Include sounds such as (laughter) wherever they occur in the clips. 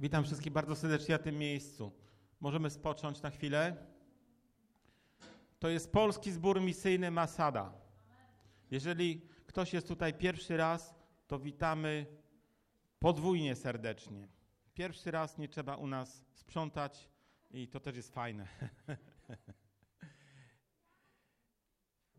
Witam wszystkich bardzo serdecznie na tym miejscu. Możemy spocząć na chwilę. To jest polski zbór misyjny Masada. Jeżeli ktoś jest tutaj pierwszy raz, to witamy podwójnie serdecznie. Pierwszy raz nie trzeba u nas sprzątać i to też jest fajne. (laughs)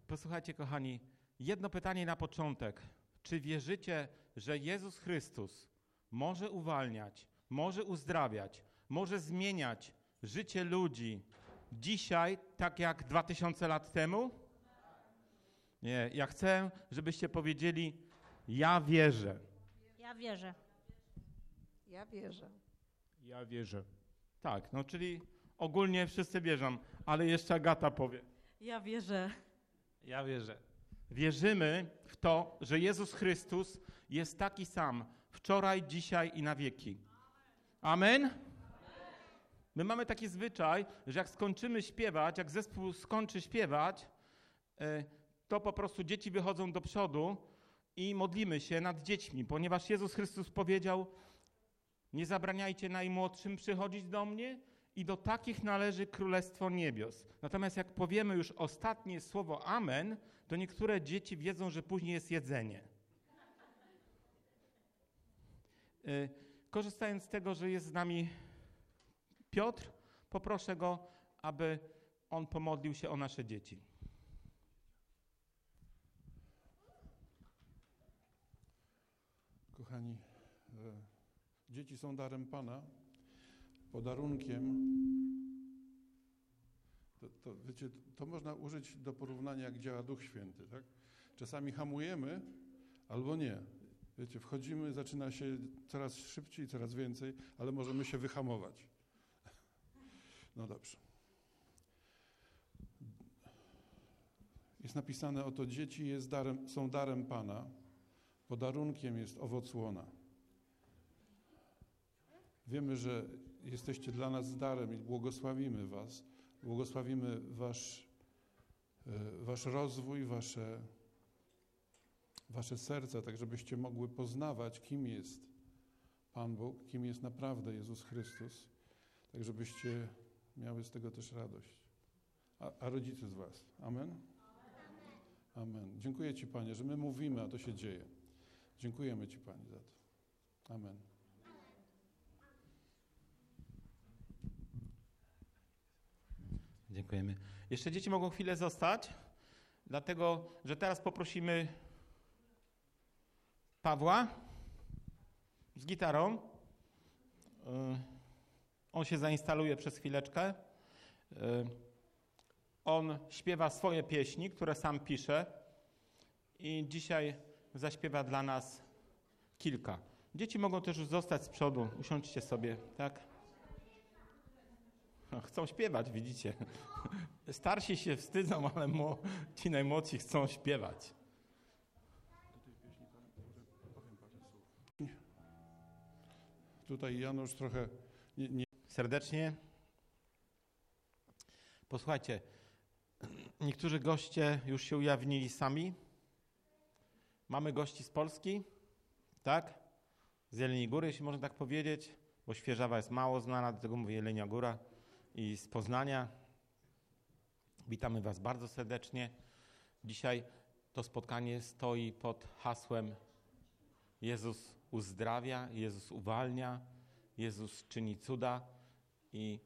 Posłuchajcie, kochani, jedno pytanie na początek. Czy wierzycie, że Jezus Chrystus może uwalniać, może uzdrawiać, może zmieniać życie ludzi dzisiaj, tak jak 2000 lat temu? Nie, ja chcę, żebyście powiedzieli: Ja wierzę. Ja wierzę. Ja wierzę. Ja wierzę. Tak, no czyli ogólnie wszyscy wierzą, ale jeszcze Agata powie. Ja wierzę. Ja wierzę. Wierzymy w to, że Jezus Chrystus jest taki sam wczoraj, dzisiaj i na wieki. Amen? My mamy taki zwyczaj, że jak skończymy śpiewać, jak zespół skończy śpiewać, e, to po prostu dzieci wychodzą do przodu i modlimy się nad dziećmi, ponieważ Jezus Chrystus powiedział: Nie zabraniajcie najmłodszym przychodzić do mnie, i do takich należy Królestwo Niebios. Natomiast jak powiemy już ostatnie słowo Amen, to niektóre dzieci wiedzą, że później jest jedzenie. Y, korzystając z tego, że jest z nami Piotr, poproszę go, aby on pomodlił się o nasze dzieci. Kochani, e, dzieci są darem Pana, podarunkiem. To, to, wiecie, to można użyć do porównania, jak działa Duch Święty. Tak? Czasami hamujemy, albo nie. Wiecie, wchodzimy, zaczyna się coraz szybciej, coraz więcej, ale możemy się wyhamować. No dobrze. Jest napisane oto, dzieci darem, są darem Pana, podarunkiem jest owoc łona. Wiemy, że jesteście dla nas darem i błogosławimy Was. Błogosławimy Wasz, e, wasz rozwój, wasze, wasze serca, tak żebyście mogły poznawać, kim jest Pan Bóg, kim jest naprawdę Jezus Chrystus, tak żebyście miały z tego też radość. A, a rodzice z Was. Amen? Amen. Dziękuję Ci, Panie, że my mówimy, a to się dzieje. Dziękujemy Ci, Pani, za to. Amen. Dziękujemy. Jeszcze dzieci mogą chwilę zostać, dlatego że teraz poprosimy Pawła z gitarą. Y, on się zainstaluje przez chwileczkę. Y, on śpiewa swoje pieśni, które sam pisze i dzisiaj zaśpiewa dla nas kilka. Dzieci mogą też zostać z przodu. Usiądźcie sobie, tak? Chcą śpiewać, widzicie. (laughs) Starsi się wstydzą, ale ci najmłodsi chcą śpiewać. Tutaj Janusz trochę nie, nie... serdecznie. Posłuchajcie, niektórzy goście już się ujawnili sami. Mamy gości z Polski, tak? Z Jeleniej Góry, jeśli można tak powiedzieć, bo Świeżawa jest mało znana, dlatego mówię Jelenia Góra i z Poznania. Witamy Was bardzo serdecznie. Dzisiaj to spotkanie stoi pod hasłem Jezus uzdrawia, Jezus uwalnia, Jezus czyni cuda i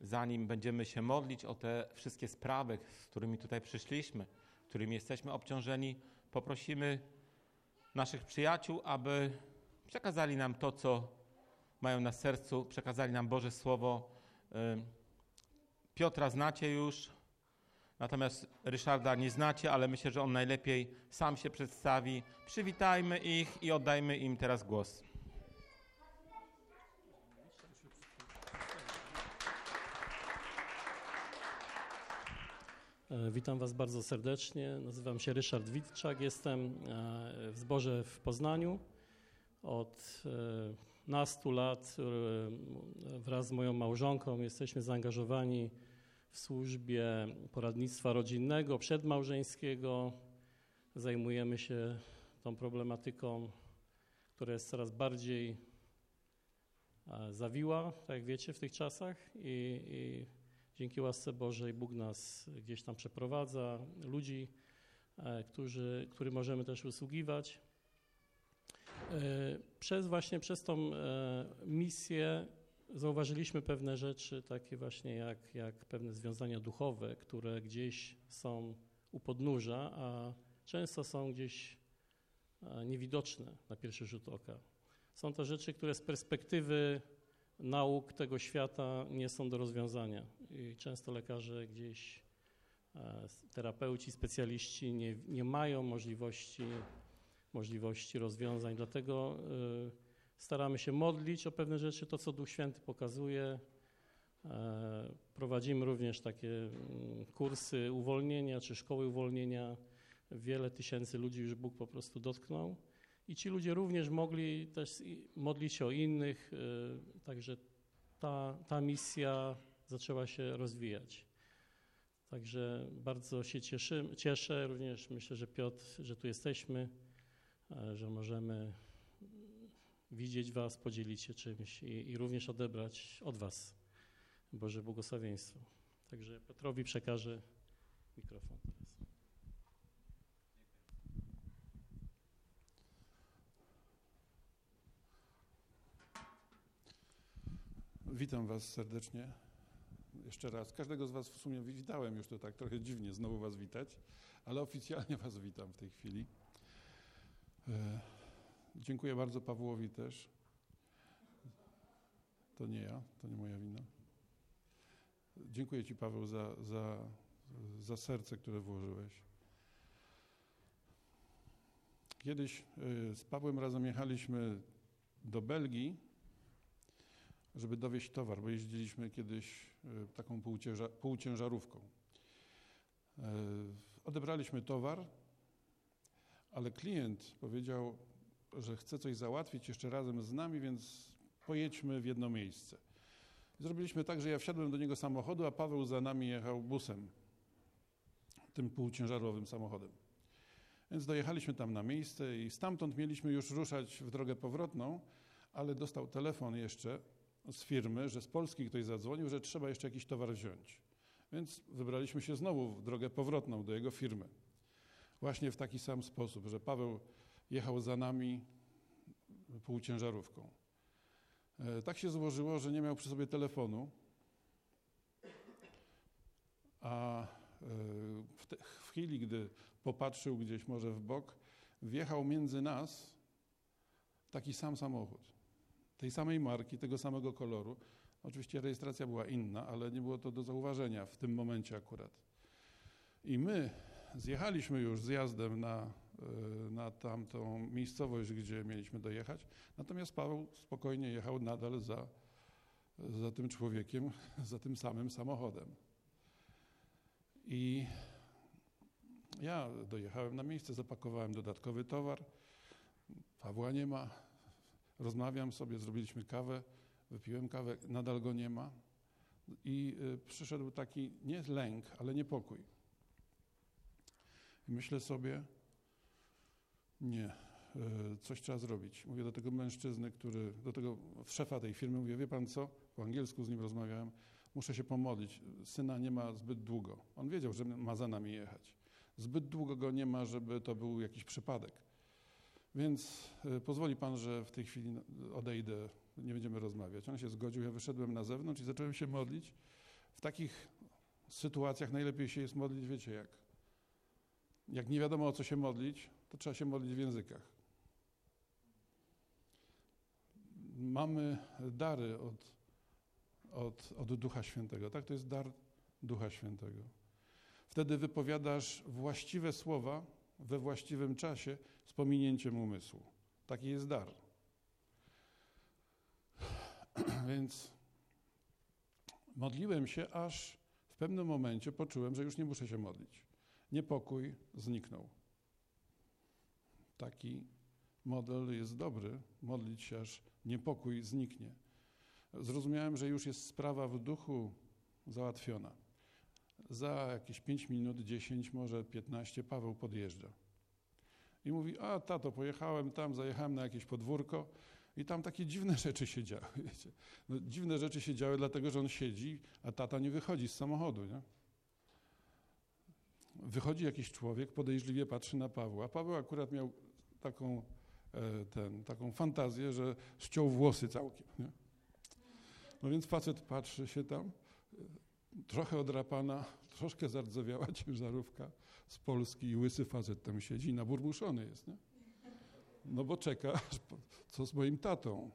zanim będziemy się modlić o te wszystkie sprawy, z którymi tutaj przyszliśmy, którymi jesteśmy obciążeni, poprosimy naszych przyjaciół, aby przekazali nam to, co mają na sercu, przekazali nam Boże Słowo. Piotra znacie już, natomiast Ryszarda nie znacie, ale myślę, że on najlepiej sam się przedstawi. Przywitajmy ich i oddajmy im teraz głos. E, witam Was bardzo serdecznie. Nazywam się Ryszard Witczak. Jestem e, w zborze w Poznaniu. Od e, nastu lat wraz z moją małżonką jesteśmy zaangażowani w służbie poradnictwa rodzinnego, przedmałżeńskiego. Zajmujemy się tą problematyką, która jest coraz bardziej e, zawiła, tak jak wiecie, w tych czasach i, i dzięki łasce Bożej Bóg nas gdzieś tam przeprowadza, ludzi, e, którzy, którym możemy też usługiwać. E, Przez właśnie przez tą misję zauważyliśmy pewne rzeczy, takie właśnie jak, jak pewne związania duchowe, które gdzieś są u podnóża, a często są gdzieś e, niewidoczne na pierwszy rzut oka. Są to rzeczy, które z perspektywy nauk tego świata nie są do rozwiązania. I często lekarze gdzieś, e, terapeuci, specjaliści nie, nie mają możliwości, możliwości rozwiązań. Dlatego y, staramy się modlić o pewne rzeczy, to co Duch Święty pokazuje. E, Prowadzimy również takie mm, kursy uwolnienia czy szkoły uwolnienia. Wiele tysięcy ludzi już Bóg po prostu dotknął. I ci ludzie również mogli też modlić się o innych, y, także ta, ta misja zaczęła się rozwijać. Także bardzo się cieszy, cieszę, również myślę, że Piotr, że tu jesteśmy, e, że możemy widzieć Was, podzielić się czymś i, i również odebrać od Was Boże błogosławieństwo. Także Piotrowi przekażę mikrofon teraz. Witam Was serdecznie. Jeszcze raz. Każdego z Was w sumie witałem już to tak trochę dziwnie znowu Was witać, ale oficjalnie Was witam w tej chwili. Dziękuję bardzo Pawłowi też. To nie ja, to nie moja wina. Dziękuję Ci Paweł za, za, za serce, które włożyłeś. Kiedyś e, z Pawłem razem jechaliśmy do Belgii żeby dowieźć towar, bo jeździliśmy kiedyś e, taką półcięża, półciężarówką. E, Odebraliśmy towar, ale klient powiedział, że chce coś załatwić jeszcze razem z nami, więc pojedźmy w jedno miejsce. Zrobiliśmy tak, że ja wsiadłem do niego samochodu, a Paweł za nami jechał busem, tym półciężarowym samochodem. Więc dojechaliśmy tam na miejsce i stamtąd mieliśmy już ruszać w drogę powrotną, ale dostał telefon jeszcze z firmy, że z Polski ktoś zadzwonił, że trzeba jeszcze jakiś towar wziąć. Więc wybraliśmy się znowu w drogę powrotną do jego firmy. Właśnie w taki sam sposób, że Paweł jechał za nami półciężarówką. E, Tak się złożyło, że nie miał przy sobie telefonu, a e, w, te, w chwili, gdy popatrzył gdzieś może w bok, wjechał między nas taki sam samochód tej samej marki, tego samego koloru. Oczywiście rejestracja była inna, ale nie było to do zauważenia w tym momencie akurat. I my zjechaliśmy już zjazdem na, na tamtą miejscowość, gdzie mieliśmy dojechać, natomiast Paweł spokojnie jechał nadal za, za tym człowiekiem, za tym samym samochodem. I ja dojechałem na miejsce, zapakowałem dodatkowy towar. Pawła nie ma, Rozmawiam sobie, zrobiliśmy kawę, wypiłem kawę, nadal go nie ma. I y, przyszedł taki nie lęk, ale niepokój. I myślę sobie, nie, y, coś trzeba zrobić. Mówię do tego mężczyzny, który, do tego szefa tej firmy, mówię, wie pan co, po angielsku z nim rozmawiałem, muszę się pomodlić. Syna nie ma zbyt długo. On wiedział, że ma za nami jechać. Zbyt długo go nie ma, żeby to był jakiś przypadek. Więc y, pozwoli pan, że w tej chwili no, odejdę, nie będziemy rozmawiać. On się zgodził, ja wyszedłem na zewnątrz i zacząłem się modlić. W takich sytuacjach najlepiej się jest modlić, wiecie jak? Jak nie wiadomo o co się modlić, to trzeba się modlić w językach. Mamy dary od, od, od Ducha Świętego, tak? To jest dar Ducha Świętego. Wtedy wypowiadasz właściwe słowa we właściwym czasie z pominięciem umysłu. Taki jest dar. (clears throat) Więc modliłem się, aż w pewnym momencie poczułem, że już nie muszę się modlić. Niepokój zniknął. Taki model jest dobry, modlić się, aż niepokój zniknie. Zrozumiałem, że już jest sprawa w duchu załatwiona. Za jakieś 5 minut, 10, może 15 Paweł podjeżdża. I mówi, a tato, pojechałem tam, zajechałem na jakieś podwórko I tam takie dziwne (laughs) rzeczy się działy. No, dziwne rzeczy się działy, dlatego że on siedzi, a tata nie wychodzi z samochodu, nie? Wychodzi jakiś człowiek, podejrzliwie patrzy na Pawła. Paweł akurat miał taką, e, ten, taką fantazję, że ściął włosy całkiem. Nie? No więc facet patrzy się tam, e, trochę odrapana, troszkę zardzewiała (laughs) ciężarówka z Polski i łysy facet tam siedzi naburmuszony jest. Nie? No bo czeka, (laughs) co z moim tatą.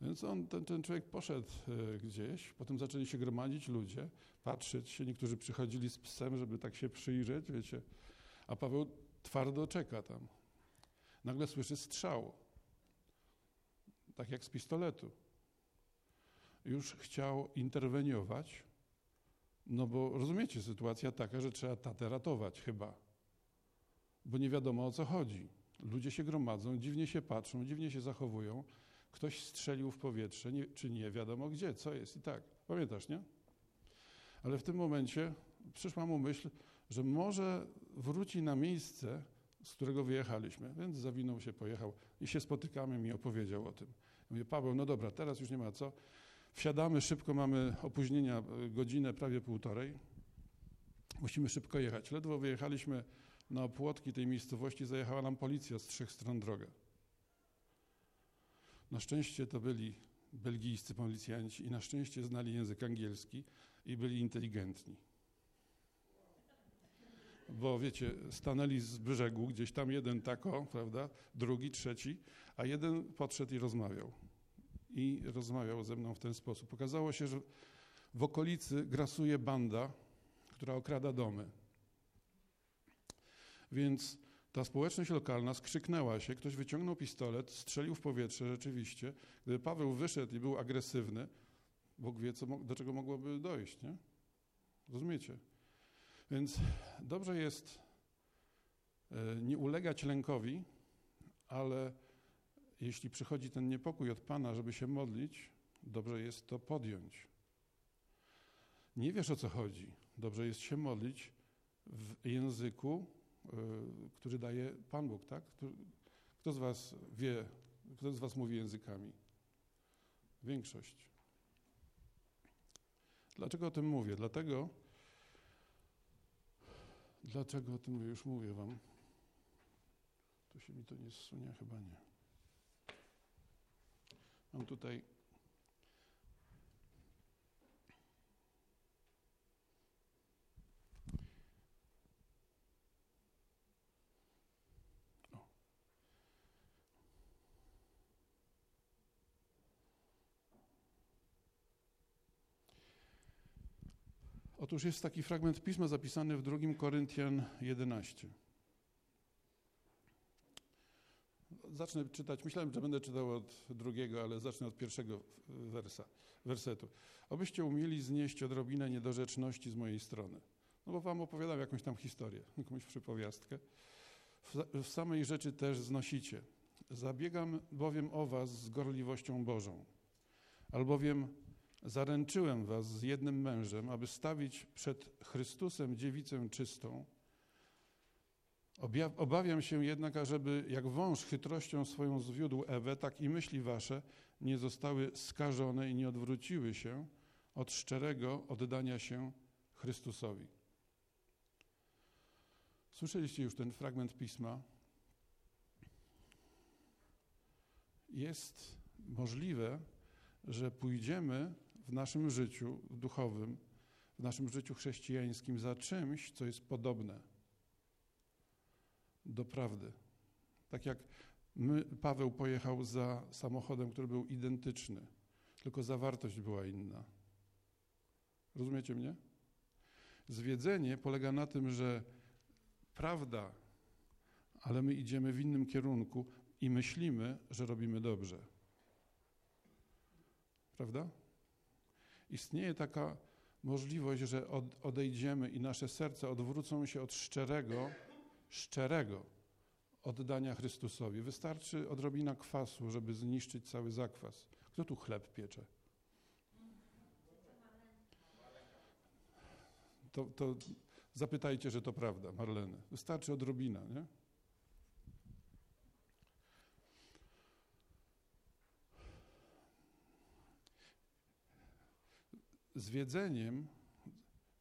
Więc on, ten, ten człowiek poszedł e, gdzieś, potem zaczęli się gromadzić ludzie, patrzeć się, niektórzy przychodzili z psem, żeby tak się przyjrzeć, wiecie, a Paweł twardo czeka tam. Nagle słyszy strzał, tak jak z pistoletu. Już chciał interweniować, no bo rozumiecie, sytuacja taka, że trzeba tatę ratować chyba, bo nie wiadomo o co chodzi. Ludzie się gromadzą, dziwnie się patrzą, dziwnie się zachowują. Ktoś strzelił w powietrze, nie, czy nie wiadomo gdzie, co jest i tak. Pamiętasz, nie? Ale w tym momencie przyszła mu myśl, że może wróci na miejsce, z którego wyjechaliśmy. Więc zawinął się, pojechał i się spotykamy, mi opowiedział o tym. Ja Mówię, Paweł, no dobra, teraz już nie ma co. Wsiadamy szybko, mamy opóźnienia, y, godzinę, prawie półtorej. Musimy szybko jechać. Ledwo wyjechaliśmy na opłotki tej miejscowości, zajechała nam policja z trzech stron drogę. Na szczęście to byli belgijscy policjanci i na szczęście znali język angielski i byli inteligentni. Bo wiecie, stanęli z brzegu, gdzieś tam jeden tako, prawda, drugi, trzeci, a jeden podszedł i rozmawiał. I rozmawiał ze mną w ten sposób. Okazało się, że w okolicy grasuje banda, która okrada domy. Więc ta społeczność lokalna skrzyknęła się, ktoś wyciągnął pistolet, strzelił w powietrze rzeczywiście. Gdyby Paweł wyszedł i był agresywny, Bóg wie, co, do czego mogłoby dojść, nie? Rozumiecie? Więc dobrze jest e, nie ulegać lękowi, ale jeśli przychodzi ten niepokój od Pana, żeby się modlić, dobrze jest to podjąć. Nie wiesz o co chodzi. Dobrze jest się modlić w języku, y, który daje Pan Bóg, tak? Kto z Was wie, kto z Was mówi językami? Większość. Dlaczego o tym mówię? Dlatego, dlaczego o tym? Już mówię Wam. To się mi to nie zsunie? Chyba nie. Mam tutaj Otóż jest taki fragment pisma zapisany w 2 Koryntian 11. Zacznę czytać, myślałem, że będę czytał od drugiego, ale zacznę od pierwszego wersa, wersetu. Obyście umieli znieść odrobinę niedorzeczności z mojej strony. No bo wam opowiadam jakąś tam historię, jakąś przypowiastkę. W, w samej rzeczy też znosicie. Zabiegam bowiem o was z gorliwością Bożą. Albowiem Zaręczyłem was z jednym mężem, aby stawić przed Chrystusem dziewicę czystą. Obawiam się jednak, ażeby jak wąż chytrością swoją zwiódł Ewę, tak i myśli wasze nie zostały skażone i nie odwróciły się od szczerego oddania się Chrystusowi. Słyszeliście już ten fragment pisma. Jest możliwe, że pójdziemy w naszym życiu duchowym, w naszym życiu chrześcijańskim za czymś, co jest podobne do prawdy. Tak jak my, Paweł pojechał za samochodem, który był identyczny, tylko zawartość była inna. Rozumiecie mnie? Zwiedzenie polega na tym, że prawda, ale my idziemy w innym kierunku i myślimy, że robimy dobrze. Prawda? Istnieje taka możliwość, że od, odejdziemy i nasze serca odwrócą się od szczerego, szczerego oddania Chrystusowi. Wystarczy odrobina kwasu, żeby zniszczyć cały zakwas. Kto tu chleb piecze? To, to zapytajcie, że to prawda, Marleny. Wystarczy odrobina, nie? Zwiedzeniem,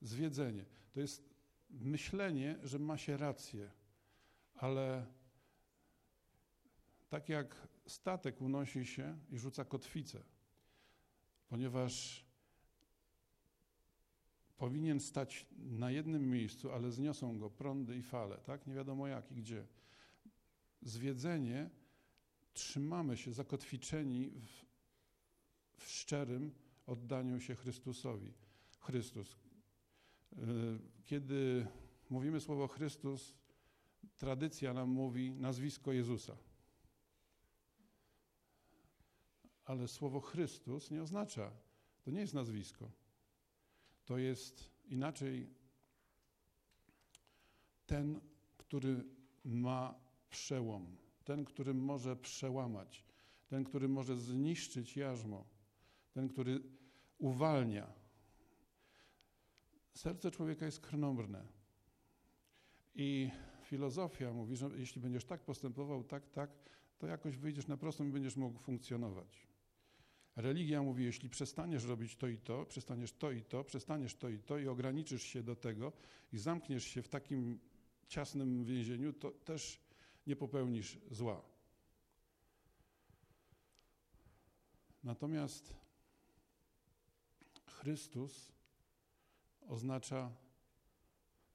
zwiedzenie to jest myślenie, że ma się rację, ale tak jak statek unosi się i rzuca kotwicę, ponieważ powinien stać na jednym miejscu, ale zniosą go prądy i fale, tak? Nie wiadomo jak i gdzie. Zwiedzenie trzymamy się zakotwiczeni w, w szczerym oddaniu się Chrystusowi. Chrystus. Y, Kiedy mówimy słowo Chrystus, tradycja nam mówi nazwisko Jezusa. Ale słowo Chrystus nie oznacza, to nie jest nazwisko. To jest inaczej ten, który ma przełom, ten, który może przełamać, ten, który może zniszczyć jarzmo, ten, który uwalnia. Serce człowieka jest krnąbrne. I filozofia mówi, że jeśli będziesz tak postępował, tak, tak, to jakoś wyjdziesz na prostą i będziesz mógł funkcjonować. Religia mówi, jeśli przestaniesz robić to i to, przestaniesz to i to, przestaniesz to i to i ograniczysz się do tego i zamkniesz się w takim ciasnym więzieniu, to też nie popełnisz zła. Natomiast Chrystus oznacza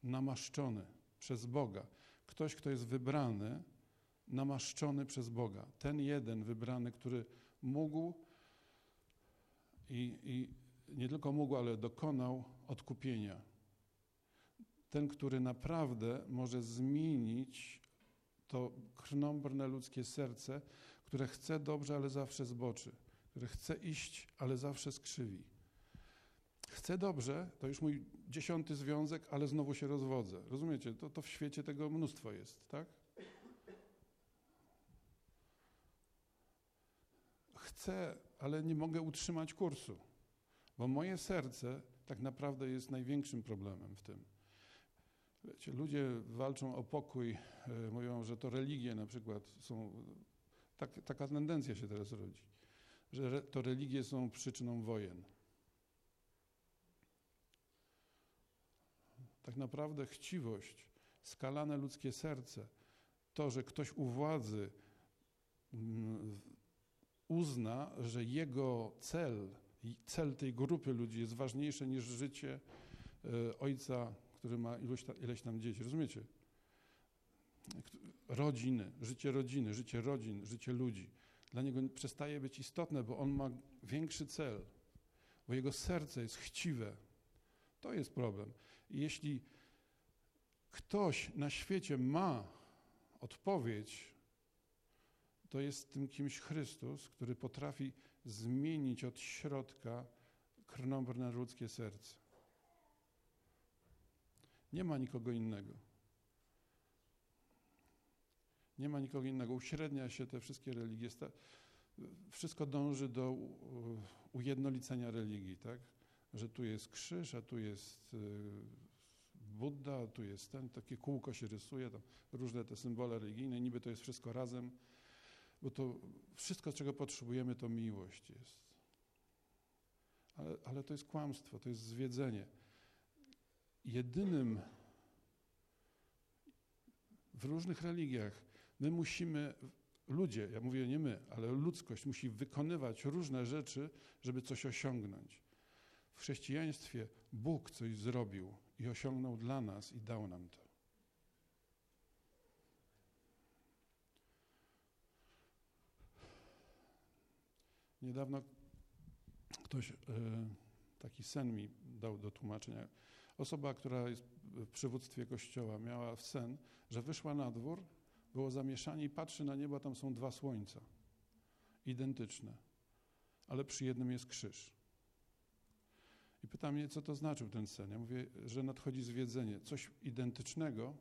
namaszczony przez Boga. Ktoś, kto jest wybrany, namaszczony przez Boga. Ten jeden wybrany, który mógł i, i nie tylko mógł, ale dokonał odkupienia. Ten, który naprawdę może zmienić to krnąbrne ludzkie serce, które chce dobrze, ale zawsze zboczy, które chce iść, ale zawsze skrzywi. Chcę dobrze, to już mój dziesiąty związek, ale znowu się rozwodzę. Rozumiecie? To, to w świecie tego mnóstwo jest, tak? Chcę, ale nie mogę utrzymać kursu, bo moje serce tak naprawdę jest największym problemem w tym. Wiecie, ludzie walczą o pokój, e, mówią, że to religie na przykład są. Tak, taka tendencja się teraz rodzi, że to religie są przyczyną wojen. Tak naprawdę chciwość, skalane ludzkie serce, to, że ktoś u władzy mm, uzna, że jego cel, cel tej grupy ludzi jest ważniejszy niż życie e, ojca, który ma ileś tam dzieci. Rozumiecie? Rodziny, życie rodziny, życie rodzin, życie ludzi. Dla niego przestaje być istotne, bo on ma większy cel, bo jego serce jest chciwe. To jest problem. Jeśli ktoś na świecie ma odpowiedź, to jest tym kimś Chrystus, który potrafi zmienić od środka krnąbrne ludzkie serce. Nie ma nikogo innego. Nie ma nikogo innego. Uśrednia się te wszystkie religie. Wszystko dąży do ujednolicenia religii, tak? Że tu jest krzyż, a tu jest y, Buddha, a tu jest ten, takie kółko się rysuje, tam różne te symbole religijne, niby to jest wszystko razem, bo to wszystko, czego potrzebujemy, to miłość jest. Ale, ale to jest kłamstwo, to jest zwiedzenie. Jedynym w różnych religiach my musimy, ludzie, ja mówię nie my, ale ludzkość musi wykonywać różne rzeczy, żeby coś osiągnąć. W chrześcijaństwie Bóg coś zrobił i osiągnął dla nas i dał nam to. Niedawno ktoś e, taki sen mi dał do tłumaczenia. Osoba, która jest w przywództwie kościoła, miała sen, że wyszła na dwór, było zamieszanie i patrzy na niebo, tam są dwa słońca. Identyczne. Ale przy jednym jest krzyż. I pyta mnie, co to znaczył ten sen. Ja mówię, że nadchodzi zwiedzenie. Coś identycznego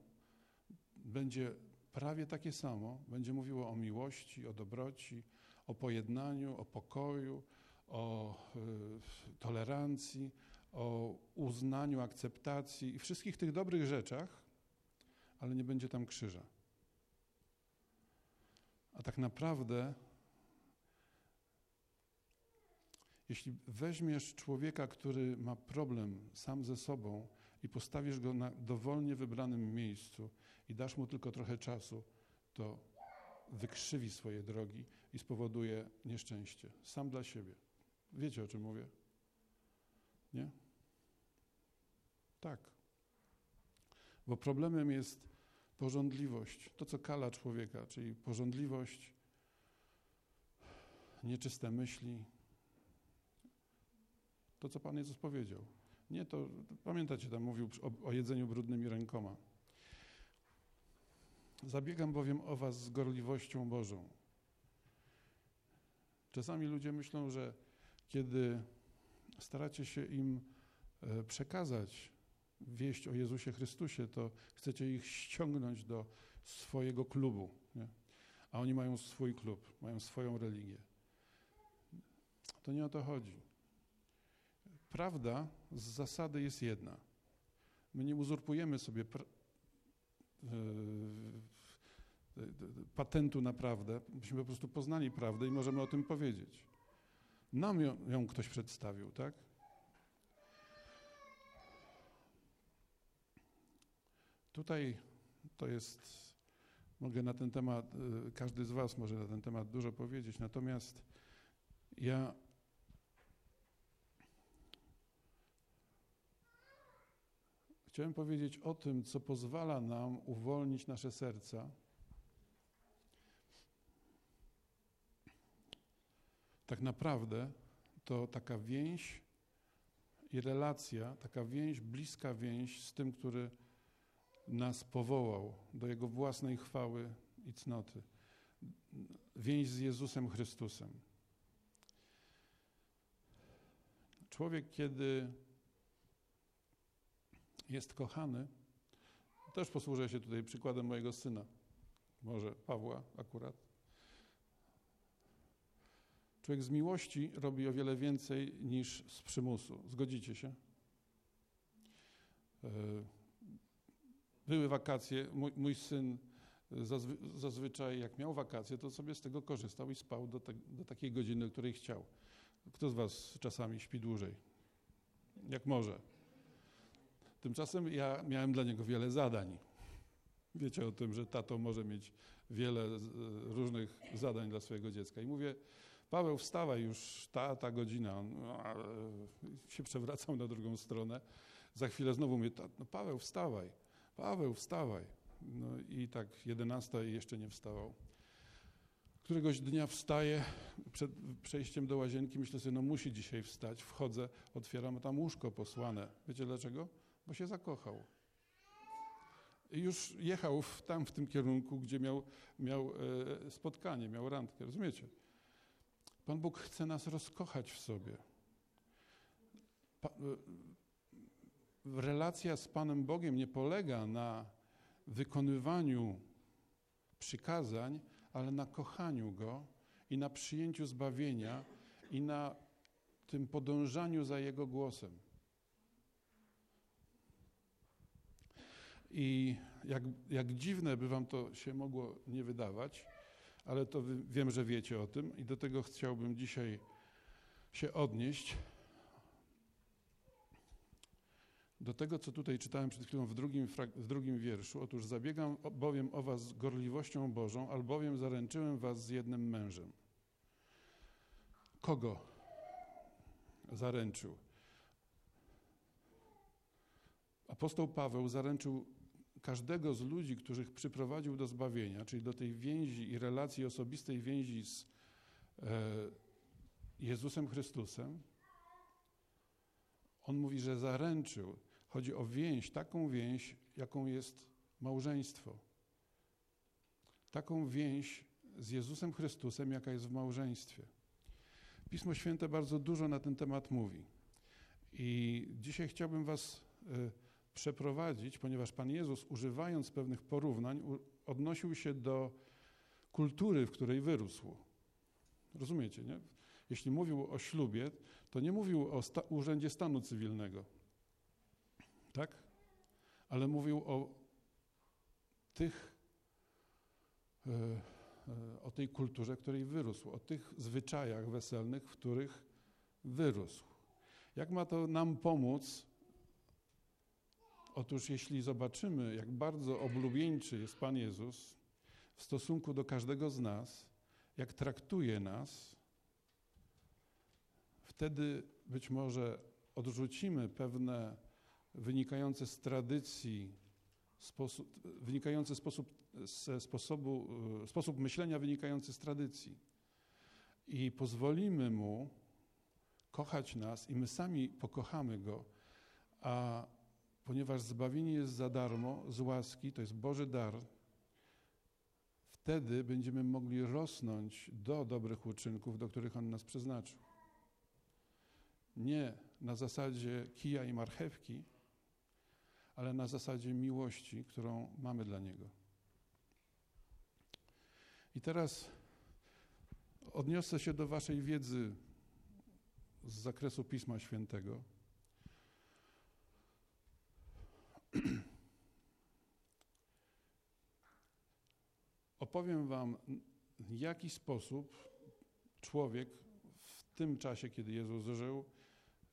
będzie prawie takie samo. Będzie mówiło o miłości, o dobroci, o pojednaniu, o pokoju, o y, tolerancji, o uznaniu, akceptacji i wszystkich tych dobrych rzeczach, ale nie będzie tam krzyża. A tak naprawdę, Jeśli weźmiesz człowieka, który ma problem sam ze sobą i postawisz go na dowolnie wybranym miejscu i dasz mu tylko trochę czasu, to wykrzywi swoje drogi i spowoduje nieszczęście. Sam dla siebie. Wiecie o czym mówię? Nie? Tak. Bo problemem jest porządliwość, to co kala człowieka, czyli porządliwość, nieczyste myśli. To, co Pan Jezus powiedział. Nie to, pamiętacie, tam mówił o, o jedzeniu brudnymi rękoma. Zabiegam bowiem o was z gorliwością Bożą. Czasami ludzie myślą, że kiedy staracie się im e, przekazać wieść o Jezusie Chrystusie, to chcecie ich ściągnąć do swojego klubu. Nie? A oni mają swój klub, mają swoją religię. To nie o to chodzi. Prawda z zasady jest jedna. My nie uzurpujemy sobie e, patentu na prawdę. Myśmy po prostu poznali prawdę i możemy o tym powiedzieć. Nam ją, ją ktoś przedstawił, tak? Tutaj to jest, mogę na ten temat, y, każdy z Was może na ten temat dużo powiedzieć, natomiast ja chciałem powiedzieć o tym, co pozwala nam uwolnić nasze serca. Tak naprawdę to taka więź i relacja, taka więź, bliska więź z tym, który nas powołał do Jego własnej chwały i cnoty. Więź z Jezusem Chrystusem. Człowiek, kiedy jest kochany, też posłużę się tutaj przykładem mojego syna, może Pawła akurat. Człowiek z miłości robi o wiele więcej niż z przymusu. Zgodzicie się? Yy, były wakacje, mój, mój syn zazwy, zazwyczaj jak miał wakacje, to sobie z tego korzystał i spał do, te, do takiej godziny, której chciał. Kto z was czasami śpi dłużej? Jak może. Tymczasem ja miałem dla niego wiele zadań. Wiecie o tym, że tato może mieć wiele różnych zadań dla swojego dziecka. I mówię, Paweł, wstawaj już, ta, ta godzina. No, się przewracał na drugą stronę. Za chwilę znowu mówię, no Paweł, wstawaj. Paweł, wstawaj. No i tak 11 i jeszcze nie wstawał. Któregoś dnia wstaję, przed przejściem do łazienki myślę sobie, no musi dzisiaj wstać. Wchodzę, otwieram, tam łóżko posłane. Wiecie dlaczego? Bo się zakochał. I już jechał w, tam w tym kierunku, gdzie miał, miał e, spotkanie, miał randkę. Rozumiecie? Pan Bóg chce nas rozkochać w sobie. Pa, e, relacja z Panem Bogiem nie polega na wykonywaniu przykazań, ale na kochaniu Go i na przyjęciu zbawienia i na tym podążaniu za Jego głosem. I jak, jak dziwne by Wam to się mogło nie wydawać, ale to wiem, że wiecie o tym i do tego chciałbym dzisiaj się odnieść. Do tego, co tutaj czytałem przed chwilą w drugim, w drugim wierszu. Otóż zabiegam bowiem o was gorliwością Bożą, albowiem zaręczyłem was z jednym mężem. Kogo zaręczył? Apostoł Paweł zaręczył każdego z ludzi, których przyprowadził do zbawienia, czyli do tej więzi i relacji osobistej więzi z e, Jezusem Chrystusem, on mówi, że zaręczył. Chodzi o więź, taką więź, jaką jest małżeństwo. Taką więź z Jezusem Chrystusem, jaka jest w małżeństwie. Pismo Święte bardzo dużo na ten temat mówi. I dzisiaj chciałbym Was y, przeprowadzić, ponieważ Pan Jezus, używając pewnych porównań, odnosił się do kultury, w której wyrósł. Rozumiecie, nie? Jeśli mówił o ślubie, to nie mówił o sta urzędzie stanu cywilnego, tak? Ale mówił o tych, e, e, o tej kulturze, w której wyrósł, o tych zwyczajach weselnych, w których wyrósł. Jak ma to nam pomóc? Otóż jeśli zobaczymy, jak bardzo oblubieńczy jest Pan Jezus w stosunku do każdego z nas, jak traktuje nas, wtedy być może odrzucimy pewne wynikające z tradycji, sposób, sposób, ze sposobu, e, sposób myślenia wynikający z tradycji. I pozwolimy Mu kochać nas i my sami pokochamy Go, a ponieważ zbawienie jest za darmo, z łaski, to jest Boży dar, wtedy będziemy mogli rosnąć do dobrych uczynków, do których On nas przeznaczył. Nie na zasadzie kija i marchewki, ale na zasadzie miłości, którą mamy dla Niego. I teraz odniosę się do Waszej wiedzy z zakresu Pisma Świętego. Opowiem Wam, w jaki sposób człowiek w tym czasie, kiedy Jezus żył,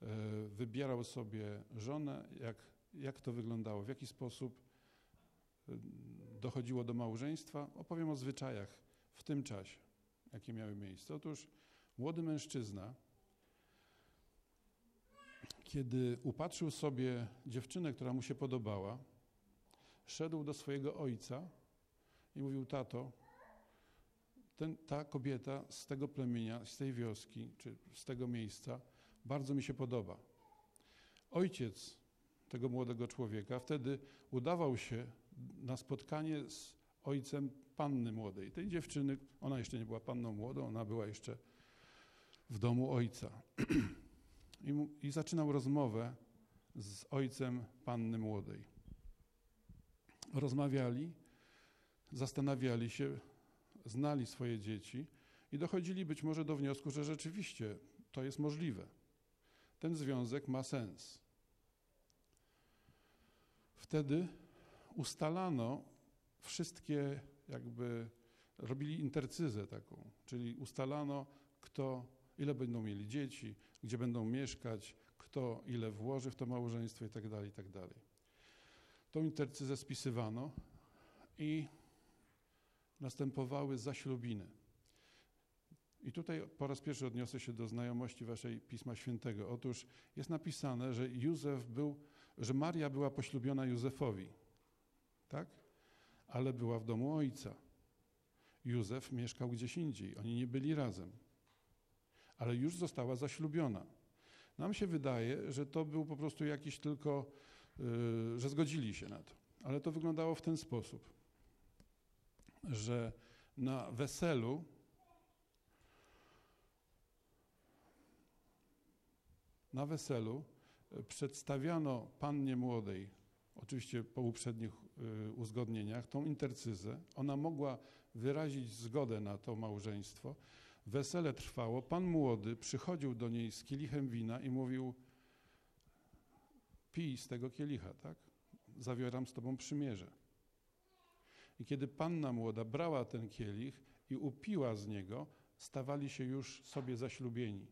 e, wybierał sobie żonę, jak, jak to wyglądało, w jaki sposób e, dochodziło do małżeństwa. Opowiem o zwyczajach w tym czasie, jakie miały miejsce. Otóż młody mężczyzna, kiedy upatrzył sobie dziewczynę, która mu się podobała, szedł do swojego ojca i mówił: Tato, ten, ta kobieta z tego plemienia, z tej wioski, czy z tego miejsca, bardzo mi się podoba. Ojciec tego młodego człowieka wtedy udawał się na spotkanie z ojcem panny młodej. Tej dziewczyny, ona jeszcze nie była panną młodą, ona była jeszcze w domu ojca. (clears throat) I, mu, I zaczynał rozmowę z ojcem panny młodej. Rozmawiali, zastanawiali się, znali swoje dzieci i dochodzili być może do wniosku, że rzeczywiście to jest możliwe. Ten związek ma sens. Wtedy ustalano wszystkie, jakby robili intercyzę taką, czyli ustalano, kto, ile będą mieli dzieci, gdzie będą mieszkać, kto ile włoży w to małżeństwo i tak dalej, i tak. Tą intercyzę spisywano i następowały zaślubiny. I tutaj po raz pierwszy odniosę się do znajomości waszej Pisma Świętego. Otóż jest napisane, że Józef był, że Maria była poślubiona Józefowi, tak? Ale była w domu ojca. Józef mieszkał gdzieś indziej, oni nie byli razem. Ale już została zaślubiona. Nam się wydaje, że to był po prostu jakiś tylko, yy, że zgodzili się na to. Ale to wyglądało w ten sposób że na weselu na weselu e, przedstawiano pannie młodej, oczywiście po uprzednich e, uzgodnieniach, tą intercyzę. Ona mogła wyrazić zgodę na to małżeństwo. Wesele trwało. Pan młody przychodził do niej z kielichem wina i mówił: Pij z tego kielicha, tak? Zawieram z tobą przymierze. I kiedy panna młoda brała ten kielich i upiła z niego, stawali się już sobie zaślubieni.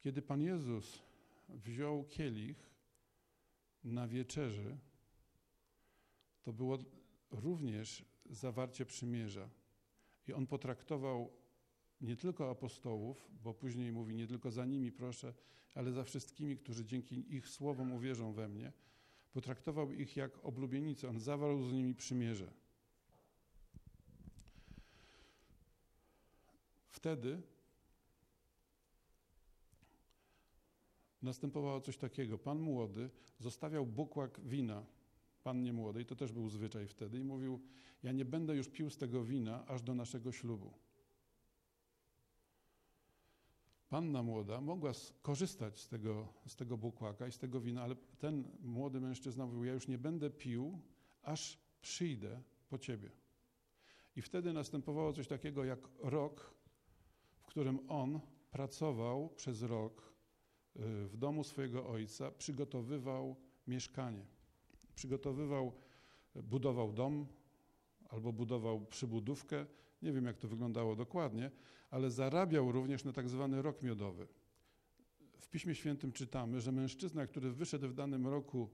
Kiedy Pan Jezus wziął kielich na wieczerzy, to było również zawarcie przymierza. I on potraktował nie tylko apostołów, bo później mówi nie tylko za nimi proszę, ale za wszystkimi, którzy dzięki ich słowom uwierzą we mnie, Potraktował ich jak oblubienice. On zawarł z nimi przymierze. Wtedy następowało coś takiego. Pan młody zostawiał bukłak wina pannie młodej, to też był zwyczaj wtedy, i mówił: Ja nie będę już pił z tego wina aż do naszego ślubu. Panna młoda mogła korzystać z tego, z tego bukłaka i z tego wina, ale ten młody mężczyzna mówił, ja już nie będę pił, aż przyjdę po ciebie. I wtedy następowało coś takiego jak rok, w którym on pracował przez rok y, w domu swojego ojca, przygotowywał mieszkanie. Przygotowywał, budował dom albo budował przybudówkę. Nie wiem, jak to wyglądało dokładnie, ale zarabiał również na tak zwany rok miodowy. W Piśmie Świętym czytamy, że mężczyzna, który wyszedł w danym roku,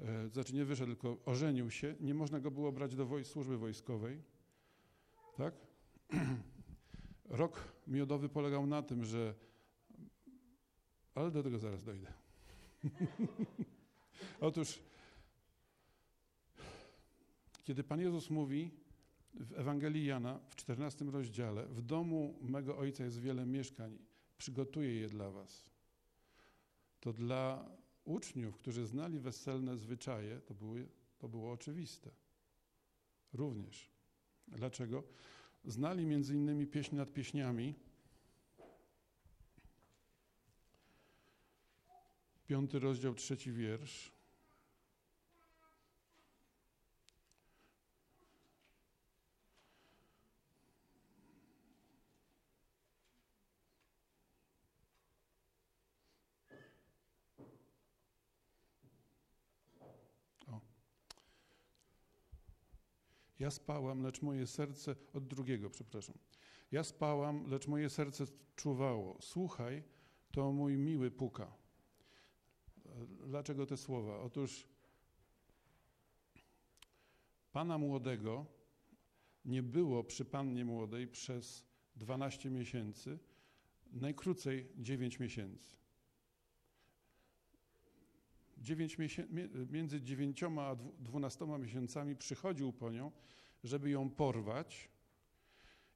e, znaczy nie wyszedł, tylko ożenił się, nie można go było brać do woj- służby wojskowej. Tak? (clears throat) Rok miodowy polegał na tym, że. Ale do tego zaraz dojdę. (laughs) Otóż, kiedy Pan Jezus mówi w Ewangelii Jana w 14 rozdziale: W domu mego ojca jest wiele mieszkań, przygotuję je dla Was. To dla uczniów, którzy znali weselne zwyczaje, to, były, to było oczywiste. Również. Dlaczego? Znali między innymi pieśń nad pieśniami. Piąty rozdział, trzeci wiersz. Ja spałam, lecz moje serce, od drugiego, przepraszam. Ja spałam, lecz moje serce czuwało. Słuchaj, to mój miły puka. Dlaczego te słowa? Otóż pana młodego nie było przy pannie młodej przez 12 miesięcy, najkrócej 9 miesięcy. 9 miesię- mie- między 9 a 12 miesiącami przychodził po nią, żeby ją porwać.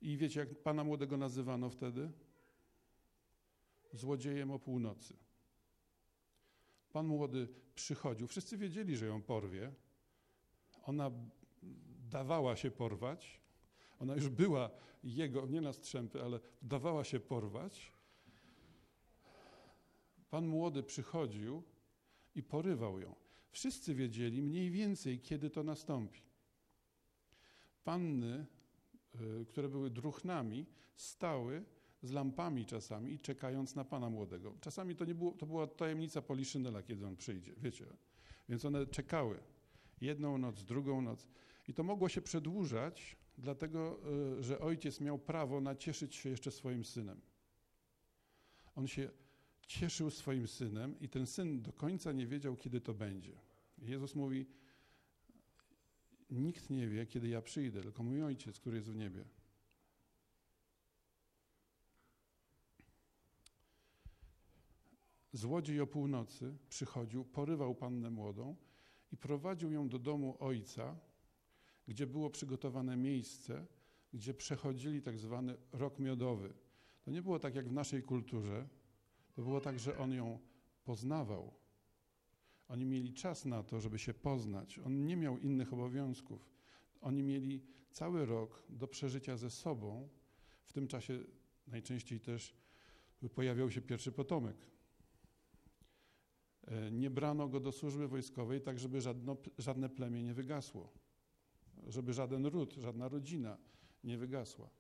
I wiecie, jak pana młodego nazywano wtedy? Złodziejem o północy. Pan młody przychodził, wszyscy wiedzieli, że ją porwie. Ona dawała się porwać. Ona już była jego, nie na strzępy, ale dawała się porwać. Pan młody przychodził i porywał ją. Wszyscy wiedzieli mniej więcej, kiedy to nastąpi. Panny, y, które były druchnami, stały z lampami czasami czekając na pana młodego. Czasami to, nie było, to była tajemnica Poliszynela, kiedy on przyjdzie, wiecie. Więc one czekały jedną noc, drugą noc. I to mogło się przedłużać, dlatego y, że ojciec miał prawo nacieszyć się jeszcze swoim synem. On się cieszył swoim synem i ten syn do końca nie wiedział, kiedy to będzie. Jezus mówi: Nikt nie wie, kiedy ja przyjdę, tylko mój ojciec, który jest w niebie. Złodziej o północy przychodził, porywał pannę młodą i prowadził ją do domu ojca, gdzie było przygotowane miejsce, gdzie przechodzili tak zwany rok miodowy. To nie było tak jak w naszej kulturze, to było tak, że on ją poznawał. Oni mieli czas na to, żeby się poznać. On nie miał innych obowiązków. Oni mieli cały rok do przeżycia ze sobą. W tym czasie najczęściej też pojawiał się pierwszy potomek. E, Nie brano go do służby wojskowej, tak żeby żadno, żadne plemię nie wygasło, żeby żaden ród, żadna rodzina nie wygasła.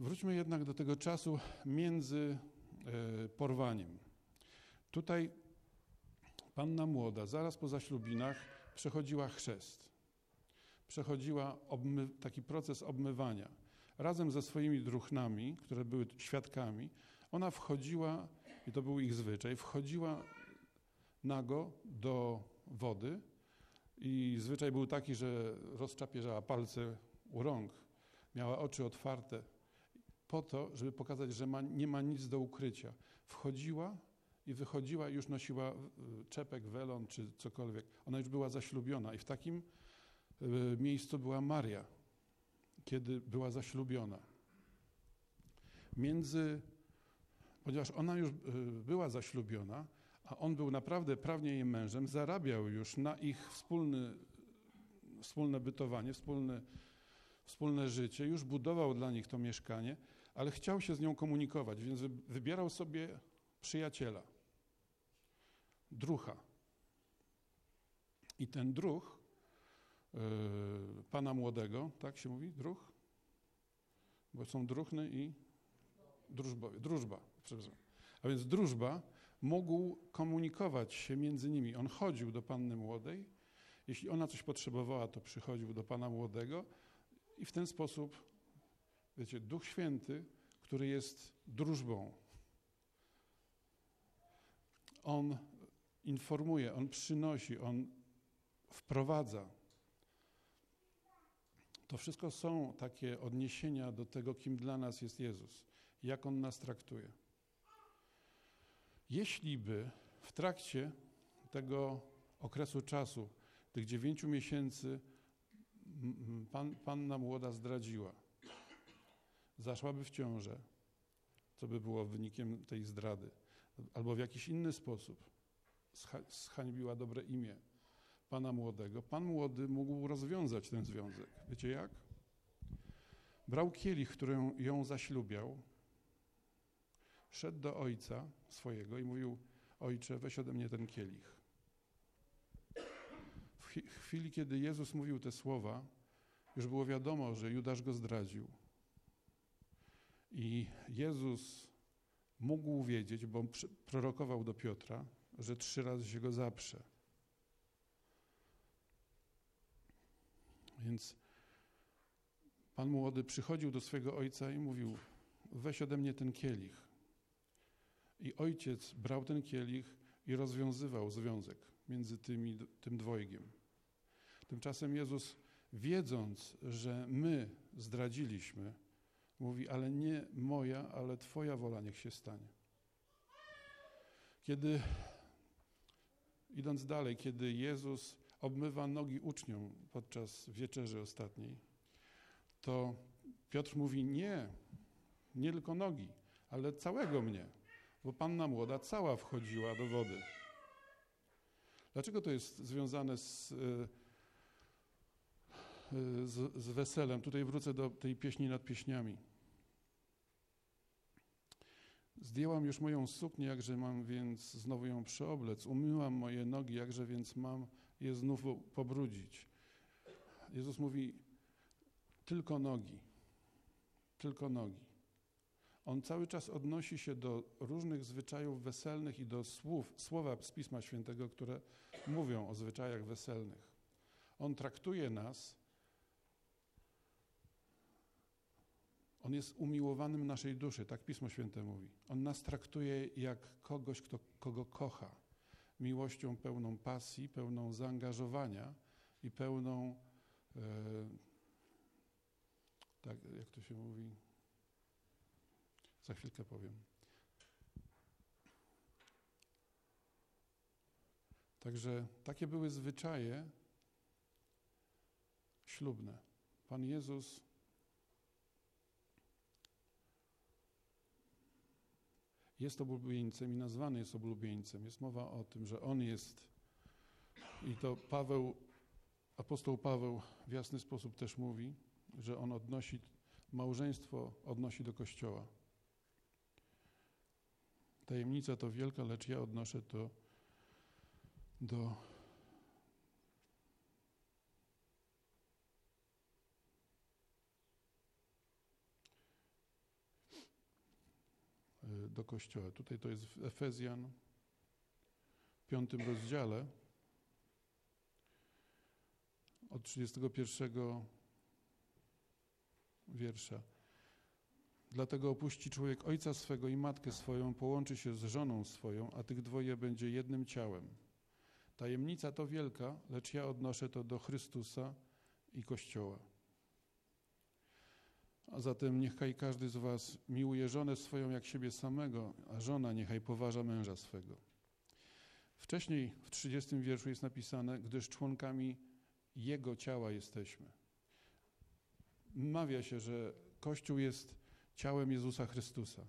Wróćmy jednak do tego czasu między e, porwaniem. Tutaj panna młoda, zaraz po zaślubinach, przechodziła chrzest. Przechodziła taki proces obmywania. Razem ze swoimi druchnami, które były świadkami, ona wchodziła, i to był ich zwyczaj, wchodziła nago do wody i zwyczaj był taki, że rozczapieżała palce u rąk, miała oczy otwarte, po to, żeby pokazać, że ma, nie ma nic do ukrycia. Wchodziła i wychodziła i już nosiła czepek, welon czy cokolwiek. Ona już była zaślubiona i w takim y, miejscu była Maria, kiedy była zaślubiona. Między, ponieważ ona już y, była zaślubiona, a on był naprawdę prawnie jej mężem, zarabiał już na ich wspólny, wspólne bytowanie, wspólny, wspólne życie, już budował dla nich to mieszkanie, ale chciał się z nią komunikować, więc wy- wybierał sobie przyjaciela, drucha. I ten druh, yy, pana młodego, tak się mówi, druh? Bo są druchny i drużbowie, drużba, przepraszam. A więc drużba mógł komunikować się między nimi. On chodził do panny młodej Jeśli ona coś potrzebowała, to przychodził do Pana Młodego i w ten sposób, wiecie, Duch Święty, który jest drużbą, on informuje, on przynosi, on wprowadza. To wszystko są takie odniesienia do tego, kim dla nas jest Jezus, jak on nas traktuje. Jeśli by w trakcie tego okresu czasu, tych dziewięciu miesięcy, pan, panna młoda zdradziła, zaszłaby w ciążę, co by było wynikiem tej zdrady, albo w jakiś inny sposób zhańbiła dobre imię pana młodego, pan młody mógł rozwiązać ten związek. Wiecie jak? Brał kielich, którym ją zaślubiał, szedł do ojca swojego i mówił: Ojcze, weź ode mnie ten kielich. W chwili, kiedy Jezus mówił te słowa, już było wiadomo, że Judasz go zdradził. I Jezus mógł wiedzieć, bo prorokował do Piotra, że trzy razy się go zaprze. Więc pan młody przychodził do swojego ojca i mówił: Weź ode mnie ten kielich. I ojciec brał ten kielich i rozwiązywał związek między tymi, tym dwojgiem. Tymczasem Jezus, wiedząc, że my zdradziliśmy, mówi: Ale nie moja, ale Twoja wola niech się stanie. Kiedy, idąc dalej, kiedy Jezus obmywa nogi uczniom podczas wieczerzy ostatniej, to Piotr mówi: Nie, nie tylko nogi, ale całego mnie, bo panna młoda cała wchodziła do wody. Dlaczego to jest związane z, y, z, z weselem? Tutaj wrócę do tej pieśni nad pieśniami. Zdjęłam już moją suknię, jakże mam więc znowu ją przyoblec. Umyłam moje nogi, jakże więc mam je znów pobrudzić. Jezus mówi, tylko nogi, tylko nogi. On cały czas odnosi się do różnych zwyczajów weselnych i do słów, słowa z Pisma Świętego, które mówią o zwyczajach weselnych. On traktuje nas, on jest umiłowanym naszej duszy, tak Pismo Święte mówi. On nas traktuje jak kogoś, kto, kogo kocha, miłością pełną pasji, pełną zaangażowania i pełną, e, tak jak to się mówi, za chwilkę powiem. Także takie były zwyczaje ślubne. Pan Jezus jest oblubieńcem i nazwany jest oblubieńcem. Jest mowa o tym, że On jest i to Paweł, apostoł Paweł w jasny sposób też mówi, że On odnosi, małżeństwo odnosi do Kościoła. Tajemnica to wielka, lecz ja odnoszę to do do Kościoła. Tutaj to jest w Efezjan, w piątym rozdziale, od 31 wiersza. Dlatego opuści człowiek ojca swego i matkę swoją, połączy się z żoną swoją, a tych dwoje będzie jednym ciałem. Tajemnica to wielka, lecz ja odnoszę to do Chrystusa i Kościoła. A zatem niechaj każdy z was miłuje żonę swoją jak siebie samego, a żona niechaj poważa męża swego. Wcześniej w 30 wierszu jest napisane, gdyż członkami Jego ciała jesteśmy. Mawia się, że Kościół jest ciałem Jezusa Chrystusa.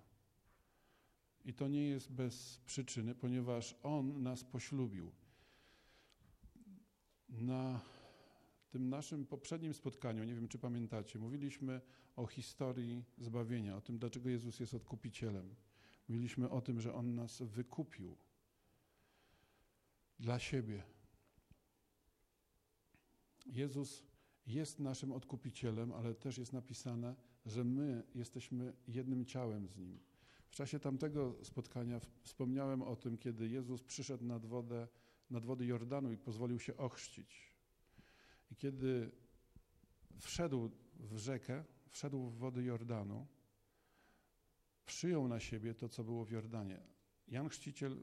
I to nie jest bez przyczyny, ponieważ On nas poślubił. Na tym naszym poprzednim spotkaniu, nie wiem czy pamiętacie, mówiliśmy o historii zbawienia, o tym, dlaczego Jezus jest odkupicielem. Mówiliśmy o tym, że On nas wykupił dla siebie. Jezus jest naszym odkupicielem, ale też jest napisane, że my jesteśmy jednym ciałem z Nim. W czasie tamtego spotkania wspomniałem o tym, kiedy Jezus przyszedł nad wodę, nad wody Jordanu i pozwolił się ochrzcić. Kiedy wszedł w rzekę, wszedł w wody Jordanu, przyjął na siebie to, co było w Jordanie. Jan Chrzciciel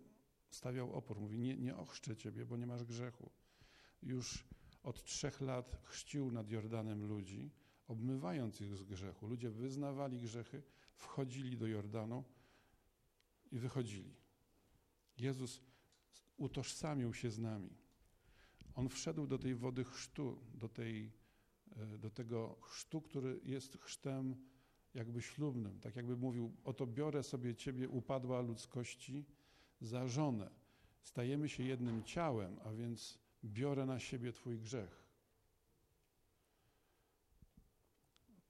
stawiał opór, mówi, nie, nie ochrzczę ciebie, bo nie masz grzechu. Już od trzech lat chrzcił nad Jordanem ludzi, obmywając ich z grzechu. Ludzie wyznawali grzechy, wchodzili do Jordanu i wychodzili. Jezus utożsamił się z nami. On wszedł do tej wody chrztu, do, tej, e, do tego chrztu, który jest chrztem jakby ślubnym. Tak jakby mówił, oto biorę sobie ciebie, upadła ludzkości, za żonę. Stajemy się jednym ciałem, a więc biorę na siebie twój grzech.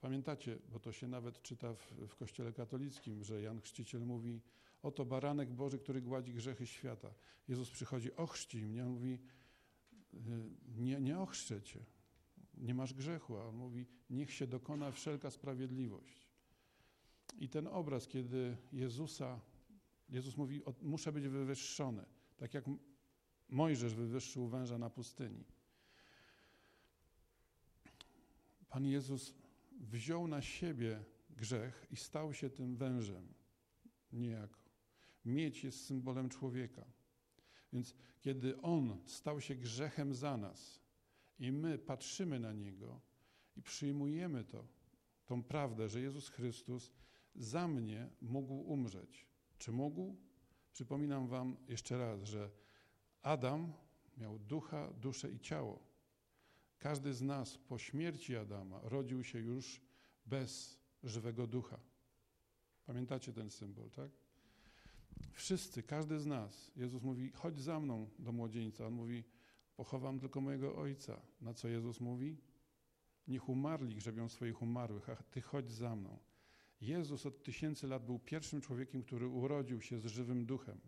Pamiętacie, bo to się nawet czyta w, w Kościele katolickim, że Jan Chrzciciel mówi, oto baranek Boży, który gładzi grzechy świata. Jezus przychodzi, ochrzci mnie, on mówi, nie, nie ochrzczę cię, nie masz grzechu, a on mówi, niech się dokona wszelka sprawiedliwość. I ten obraz, kiedy Jezusa, Jezus mówi, muszę być wywyższony, tak jak Mojżesz wywyższył węża na pustyni. Pan Jezus wziął na siebie grzech i stał się tym wężem, niejako. Mieć jest symbolem człowieka. Więc kiedy On stał się grzechem za nas i my patrzymy na Niego i przyjmujemy to, tą prawdę, że Jezus Chrystus za mnie mógł umrzeć. Czy mógł? Przypominam Wam jeszcze raz, że Adam miał ducha, duszę i ciało. Każdy z nas po śmierci Adama rodził się już bez żywego ducha. Pamiętacie ten symbol, tak? Wszyscy, każdy z nas. Jezus mówi: chodź za mną do młodzieńca. On mówi: pochowam tylko mojego ojca. Na co Jezus mówi? Niech umarli grzebią swoich umarłych, a ty chodź za mną. Jezus od tysięcy lat był pierwszym człowiekiem, który urodził się z żywym duchem.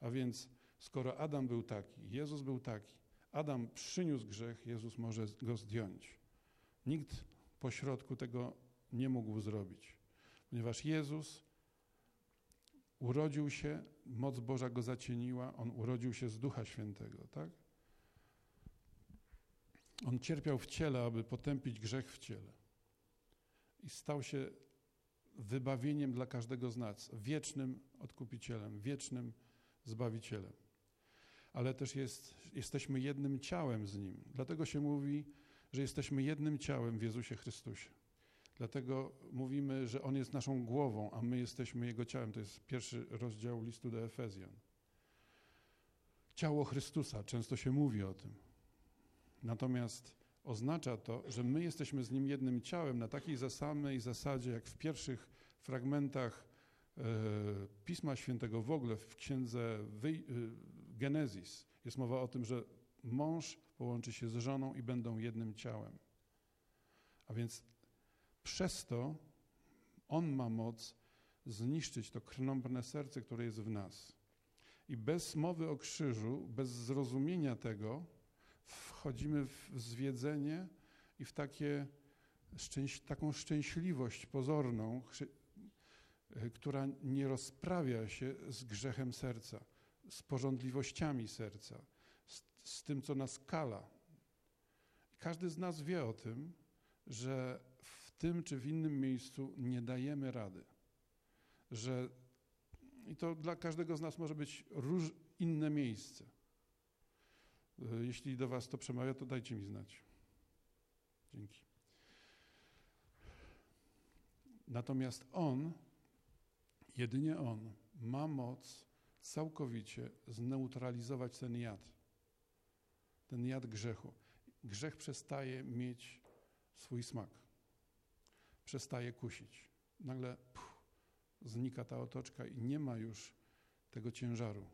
A więc, skoro Adam był taki, Jezus był taki, Adam przyniósł grzech, Jezus może go zdjąć. Nikt pośrodku tego nie mógł zrobić, ponieważ Jezus urodził się, moc Boża go zacieniła, on urodził się z Ducha Świętego, tak? On cierpiał w ciele, aby potępić grzech w ciele. I stał się wybawieniem dla każdego z nas, wiecznym odkupicielem, wiecznym zbawicielem. Ale też jest, jesteśmy jednym ciałem z Nim. Dlatego się mówi, że jesteśmy jednym ciałem w Jezusie Chrystusie. Dlatego mówimy, że On jest naszą głową, a my jesteśmy Jego ciałem. To jest pierwszy rozdział listu do Efezjan. Ciało Chrystusa, często się mówi o tym. Natomiast oznacza to, że my jesteśmy z Nim jednym ciałem na takiej samej zasadzie, jak w pierwszych fragmentach e, Pisma Świętego w ogóle, w księdze e, Genezis. Jest mowa o tym, że mąż połączy się z żoną i będą jednym ciałem. A więc przez to on ma moc zniszczyć to krnąbrne serce, które jest w nas. I bez mowy o krzyżu, bez zrozumienia tego, wchodzimy w zwiedzenie i w takie szczęś, taką szczęśliwość pozorną, która nie rozprawia się z grzechem serca, z porządliwościami serca, z, z tym, co nas kala. Każdy z nas wie o tym, że tym czy w innym miejscu nie dajemy rady. Że i to dla każdego z nas może być róż, inne miejsce. Jeśli do Was to przemawia, to dajcie mi znać. Dzięki. Natomiast On, jedynie On, ma moc całkowicie zneutralizować ten jad. Ten jad grzechu. Grzech przestaje mieć swój smak. Przestaje kusić. Nagle puf, znika ta otoczka i nie ma już tego ciężaru.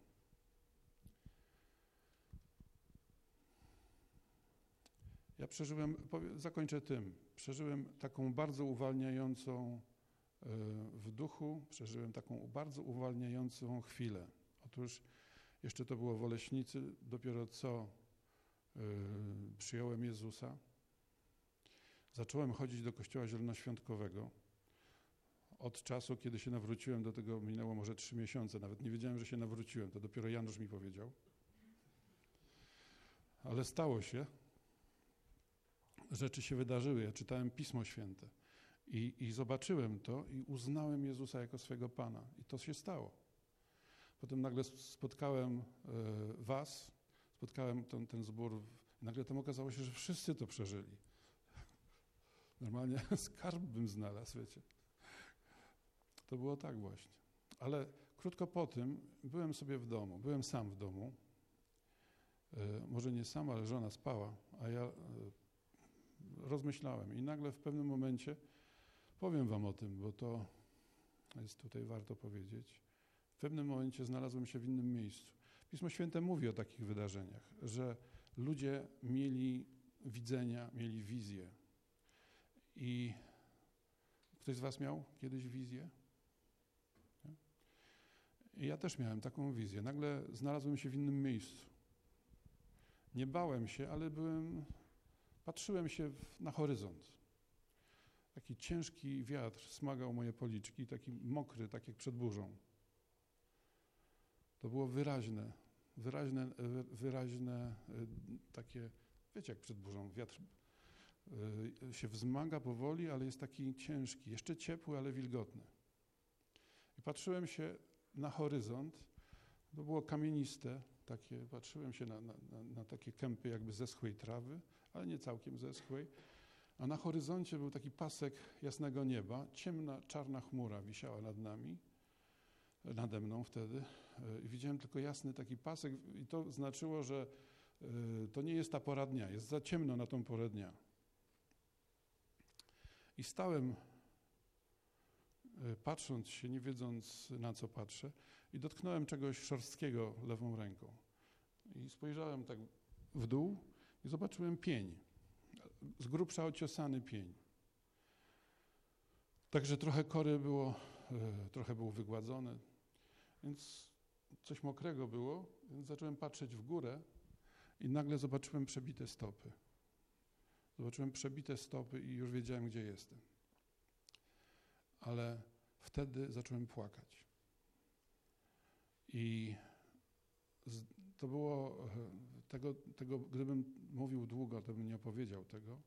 Ja przeżyłem, zakończę tym, przeżyłem taką bardzo uwalniającą e, w duchu, przeżyłem taką bardzo uwalniającą chwilę. Otóż jeszcze to było w Oleśnicy, dopiero co e, przyjąłem Jezusa. Zacząłem chodzić do kościoła zielonoświątkowego. Od czasu, kiedy się nawróciłem, do tego minęło może trzy miesiące. Nawet nie wiedziałem, że się nawróciłem. To dopiero Janusz mi powiedział. Ale stało się. rzeczy się wydarzyły. Ja czytałem Pismo Święte i, i zobaczyłem to i uznałem Jezusa jako swego Pana. I to się stało. Potem nagle spotkałem e, Was, spotkałem ten, ten zbór. Nagle tam okazało się, że wszyscy to przeżyli. Normalnie (laughs) skarb bym znalazł, wiecie. To było tak właśnie. Ale krótko po tym byłem sobie w domu, byłem sam w domu. E, może nie sam, ale żona spała, a ja e, rozmyślałem i nagle w pewnym momencie powiem wam o tym, bo to jest tutaj warto powiedzieć. W pewnym momencie znalazłem się w innym miejscu. Pismo Święte mówi o takich wydarzeniach, że ludzie mieli widzenia, mieli wizję. I ktoś z was miał kiedyś wizję? I ja też miałem taką wizję. Nagle znalazłem się w innym miejscu. Nie bałem się, ale byłem, patrzyłem się w, na horyzont. Taki ciężki wiatr smagał moje policzki, taki mokry, tak jak przed burzą. To było wyraźne, wyraźne, wyraźne takie, wiecie jak przed burzą, wiatr y, się wzmaga powoli, ale jest taki ciężki, jeszcze ciepły, ale wilgotny. I patrzyłem się na horyzont, to było kamieniste, takie, patrzyłem się na, na, na takie kępy jakby zeschłej trawy, ale nie całkiem zeschłej, a na horyzoncie był taki pasek jasnego nieba, ciemna, czarna chmura wisiała nad nami, nade mną wtedy. I widziałem tylko jasny taki pasek i to znaczyło, że y, to nie jest ta pora dnia, jest za ciemno na tą porę dnia. I stałem, y, patrząc się, nie wiedząc na co patrzę, i dotknąłem czegoś szorstkiego lewą ręką. I spojrzałem tak w dół i zobaczyłem pień z grubsza ociosany pień. Także trochę kory było, e, trochę był wygładzony, więc coś mokrego było, więc zacząłem patrzeć w górę i nagle zobaczyłem przebite stopy. Zobaczyłem przebite stopy i już wiedziałem, gdzie jestem. Ale wtedy zacząłem płakać. I to było e, tego, tego, gdybym mówił długo, to bym nie opowiedział tego.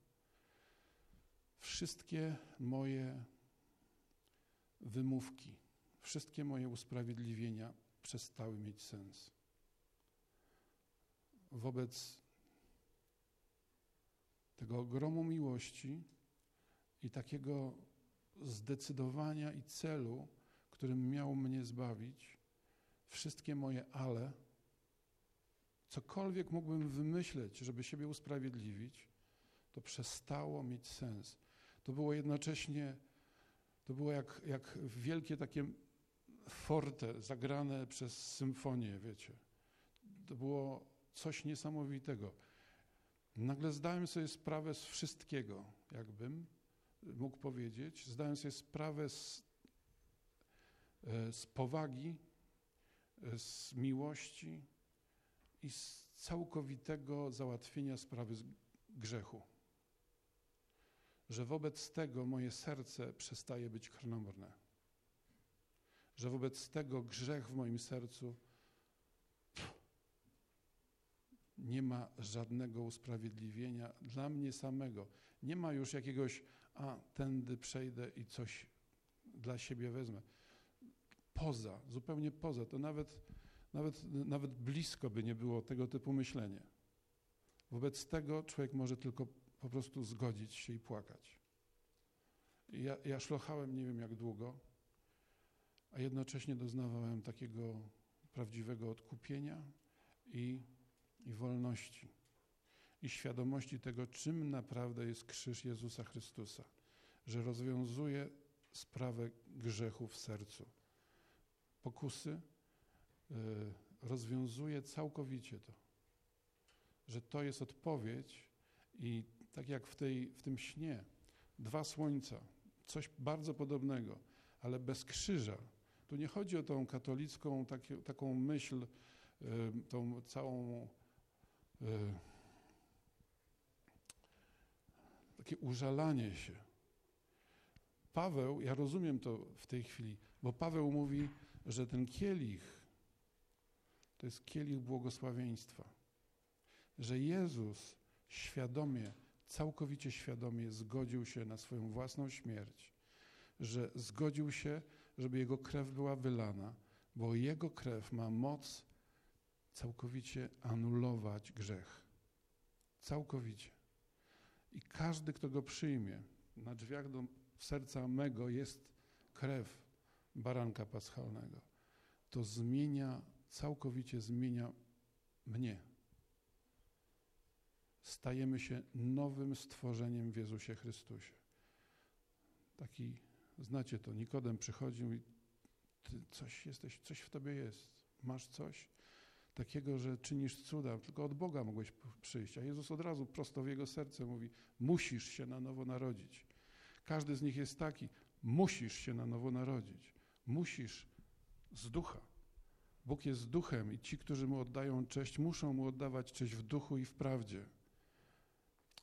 Wszystkie moje wymówki, wszystkie moje usprawiedliwienia przestały mieć sens. Wobec tego ogromu miłości i takiego zdecydowania i celu, którym miał mnie zbawić, wszystkie moje ale cokolwiek mógłbym wymyśleć, żeby siebie usprawiedliwić, to przestało mieć sens. To było jednocześnie, to było jak, jak wielkie takie forte zagrane przez symfonię, wiecie. To było coś niesamowitego. Nagle zdałem sobie sprawę z wszystkiego, jakbym mógł powiedzieć. Zdałem sobie sprawę z, e, z powagi, e, z miłości, i z całkowitego załatwienia sprawy grzechu. Że wobec tego moje serce przestaje być krnąbrne. Że wobec tego grzech w moim sercu nie ma żadnego usprawiedliwienia dla mnie samego. Nie ma już jakiegoś, a tędy przejdę i coś dla siebie wezmę. Poza, zupełnie poza. To nawet nawet, nawet blisko by nie było tego typu myślenie. Wobec tego człowiek może tylko po prostu zgodzić się i płakać. Ja, ja szlochałem nie wiem jak długo, a jednocześnie doznawałem takiego prawdziwego odkupienia i, i wolności. I świadomości tego, czym naprawdę jest krzyż Jezusa Chrystusa, że rozwiązuje sprawę grzechu w sercu. Pokusy, Y, rozwiązuje całkowicie to. Że to jest odpowiedź i tak jak w, tej, w tym śnie, dwa słońca, coś bardzo podobnego, ale bez krzyża. Tu nie chodzi o tą katolicką taką myśl, y, tą całą takie użalanie się. Paweł, ja rozumiem to w tej chwili, bo Paweł mówi, że ten kielich to jest kielich błogosławieństwa. Że Jezus świadomie całkowicie świadomie zgodził się na swoją własną śmierć, że zgodził się, żeby jego krew była wylana, bo jego krew ma moc całkowicie anulować grzech. Całkowicie. I każdy, kto go przyjmie, na drzwiach do serca mego jest krew baranka paschalnego. To zmienia, całkowicie zmienia mnie. Stajemy się nowym stworzeniem w Jezusie Chrystusie. Taki, znacie to, Nikodem przychodził i ty coś jesteś, coś w tobie jest. Masz coś takiego, że czynisz cuda, tylko od Boga mogłeś przyjść. A Jezus od razu prosto w jego serce mówi: Musisz się na nowo narodzić. Każdy z nich jest taki: musisz się na nowo narodzić. Musisz z ducha. Bóg jest duchem i ci, którzy mu oddają cześć, muszą mu oddawać cześć w duchu i w prawdzie.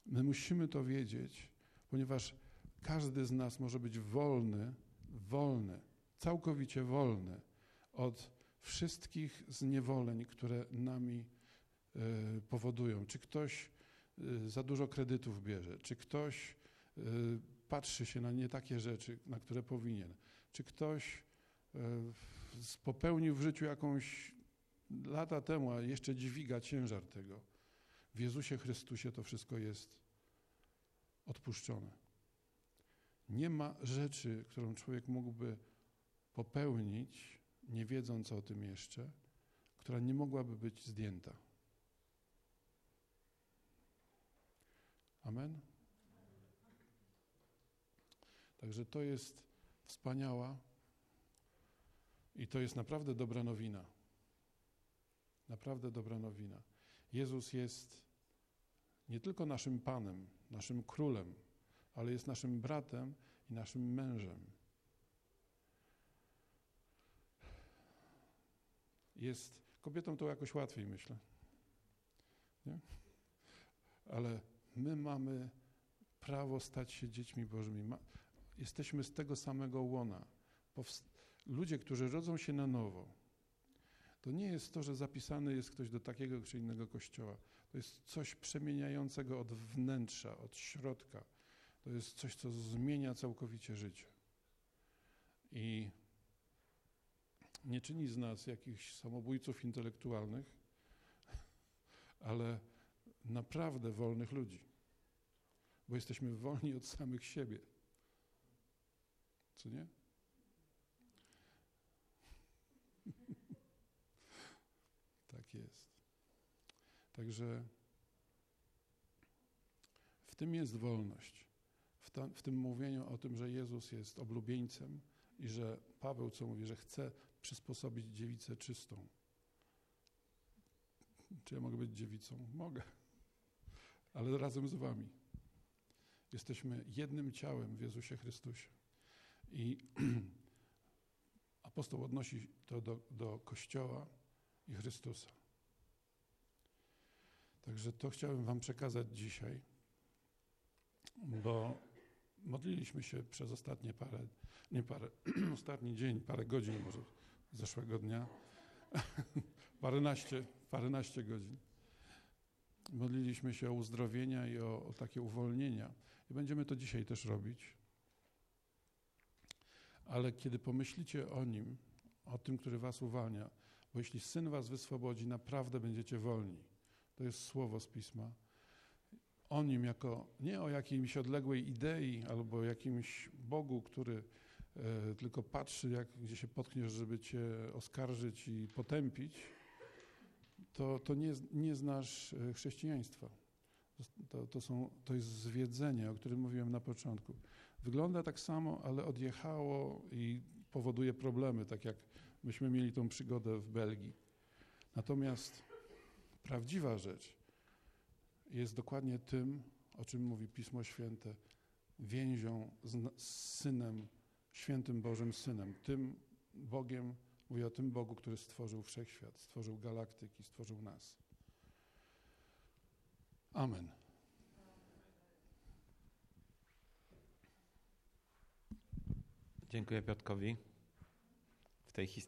My musimy to wiedzieć, ponieważ każdy z nas może być wolny, wolny, całkowicie wolny od wszystkich zniewoleń, które nami e, powodują. Czy ktoś e, za dużo kredytów bierze, czy ktoś e, patrzy się na nie takie rzeczy, na które powinien, czy ktoś popełnił w życiu jakąś lata temu, a jeszcze dźwiga ciężar tego. W Jezusie Chrystusie to wszystko jest odpuszczone. Nie ma rzeczy, którą człowiek mógłby popełnić, nie wiedząc o tym jeszcze, która nie mogłaby być zdjęta. Amen? Także to jest wspaniała i to jest naprawdę dobra nowina. Naprawdę dobra nowina. Jezus jest nie tylko naszym Panem, naszym Królem, ale jest naszym bratem i naszym mężem. Jest kobietom to jakoś łatwiej, myślę. Nie? Ale my mamy prawo stać się dziećmi Bożymi. Ma, jesteśmy z tego samego łona. Powst- ludzie, którzy rodzą się na nowo, to nie jest to, że zapisany jest ktoś do takiego czy innego kościoła. To jest coś przemieniającego od wnętrza, od środka. To jest coś, co zmienia całkowicie życie. I nie czyni z nas jakichś samobójców intelektualnych, ale naprawdę wolnych ludzi. Bo jesteśmy wolni od samych siebie. Co nie? (laughs) tak jest. Także w tym jest wolność. W, ta, w tym mówieniu o tym, że Jezus jest oblubieńcem i że Paweł, co mówi, że chce przysposobić dziewicę czystą. Czy ja mogę być dziewicą? Mogę. Ale razem z wami. Jesteśmy jednym ciałem w Jezusie Chrystusie. I (clears throat) apostoł odnosi to do, do Kościoła i Chrystusa. Także to chciałem wam przekazać dzisiaj, bo modliliśmy się przez ostatnie parę, nie parę, (clears throat) ostatni dzień, parę godzin może zeszłego dnia, (laughs) paręnaście, paręnaście godzin. Modliliśmy się o uzdrowienia i o, o takie uwolnienia. I będziemy to dzisiaj też robić. Ale kiedy pomyślicie o Nim, o tym, który was uwalnia, bo jeśli Syn was wyswobodzi, naprawdę będziecie wolni. To jest słowo z Pisma. O Nim jako, nie o jakiejś odległej idei albo jakimś Bogu, który tylko patrzy, jak, gdzie się potkniesz, żeby cię oskarżyć i potępić, to, to nie, nie znasz e, chrześcijaństwa. To, to, są, to jest zwiedzenie, o którym mówiłem na początku. Wygląda tak samo, ale odjechało i powoduje problemy, tak jak myśmy mieli tą przygodę w Belgii. Natomiast prawdziwa rzecz jest dokładnie tym, o czym mówi Pismo Święte, więzią z, z Synem, świętym Bożym Synem, tym Bogiem, mówię o tym Bogu, który stworzył wszechświat, stworzył galaktyki, stworzył nas. Amen. Dziękuję Piotkowi. W tej historii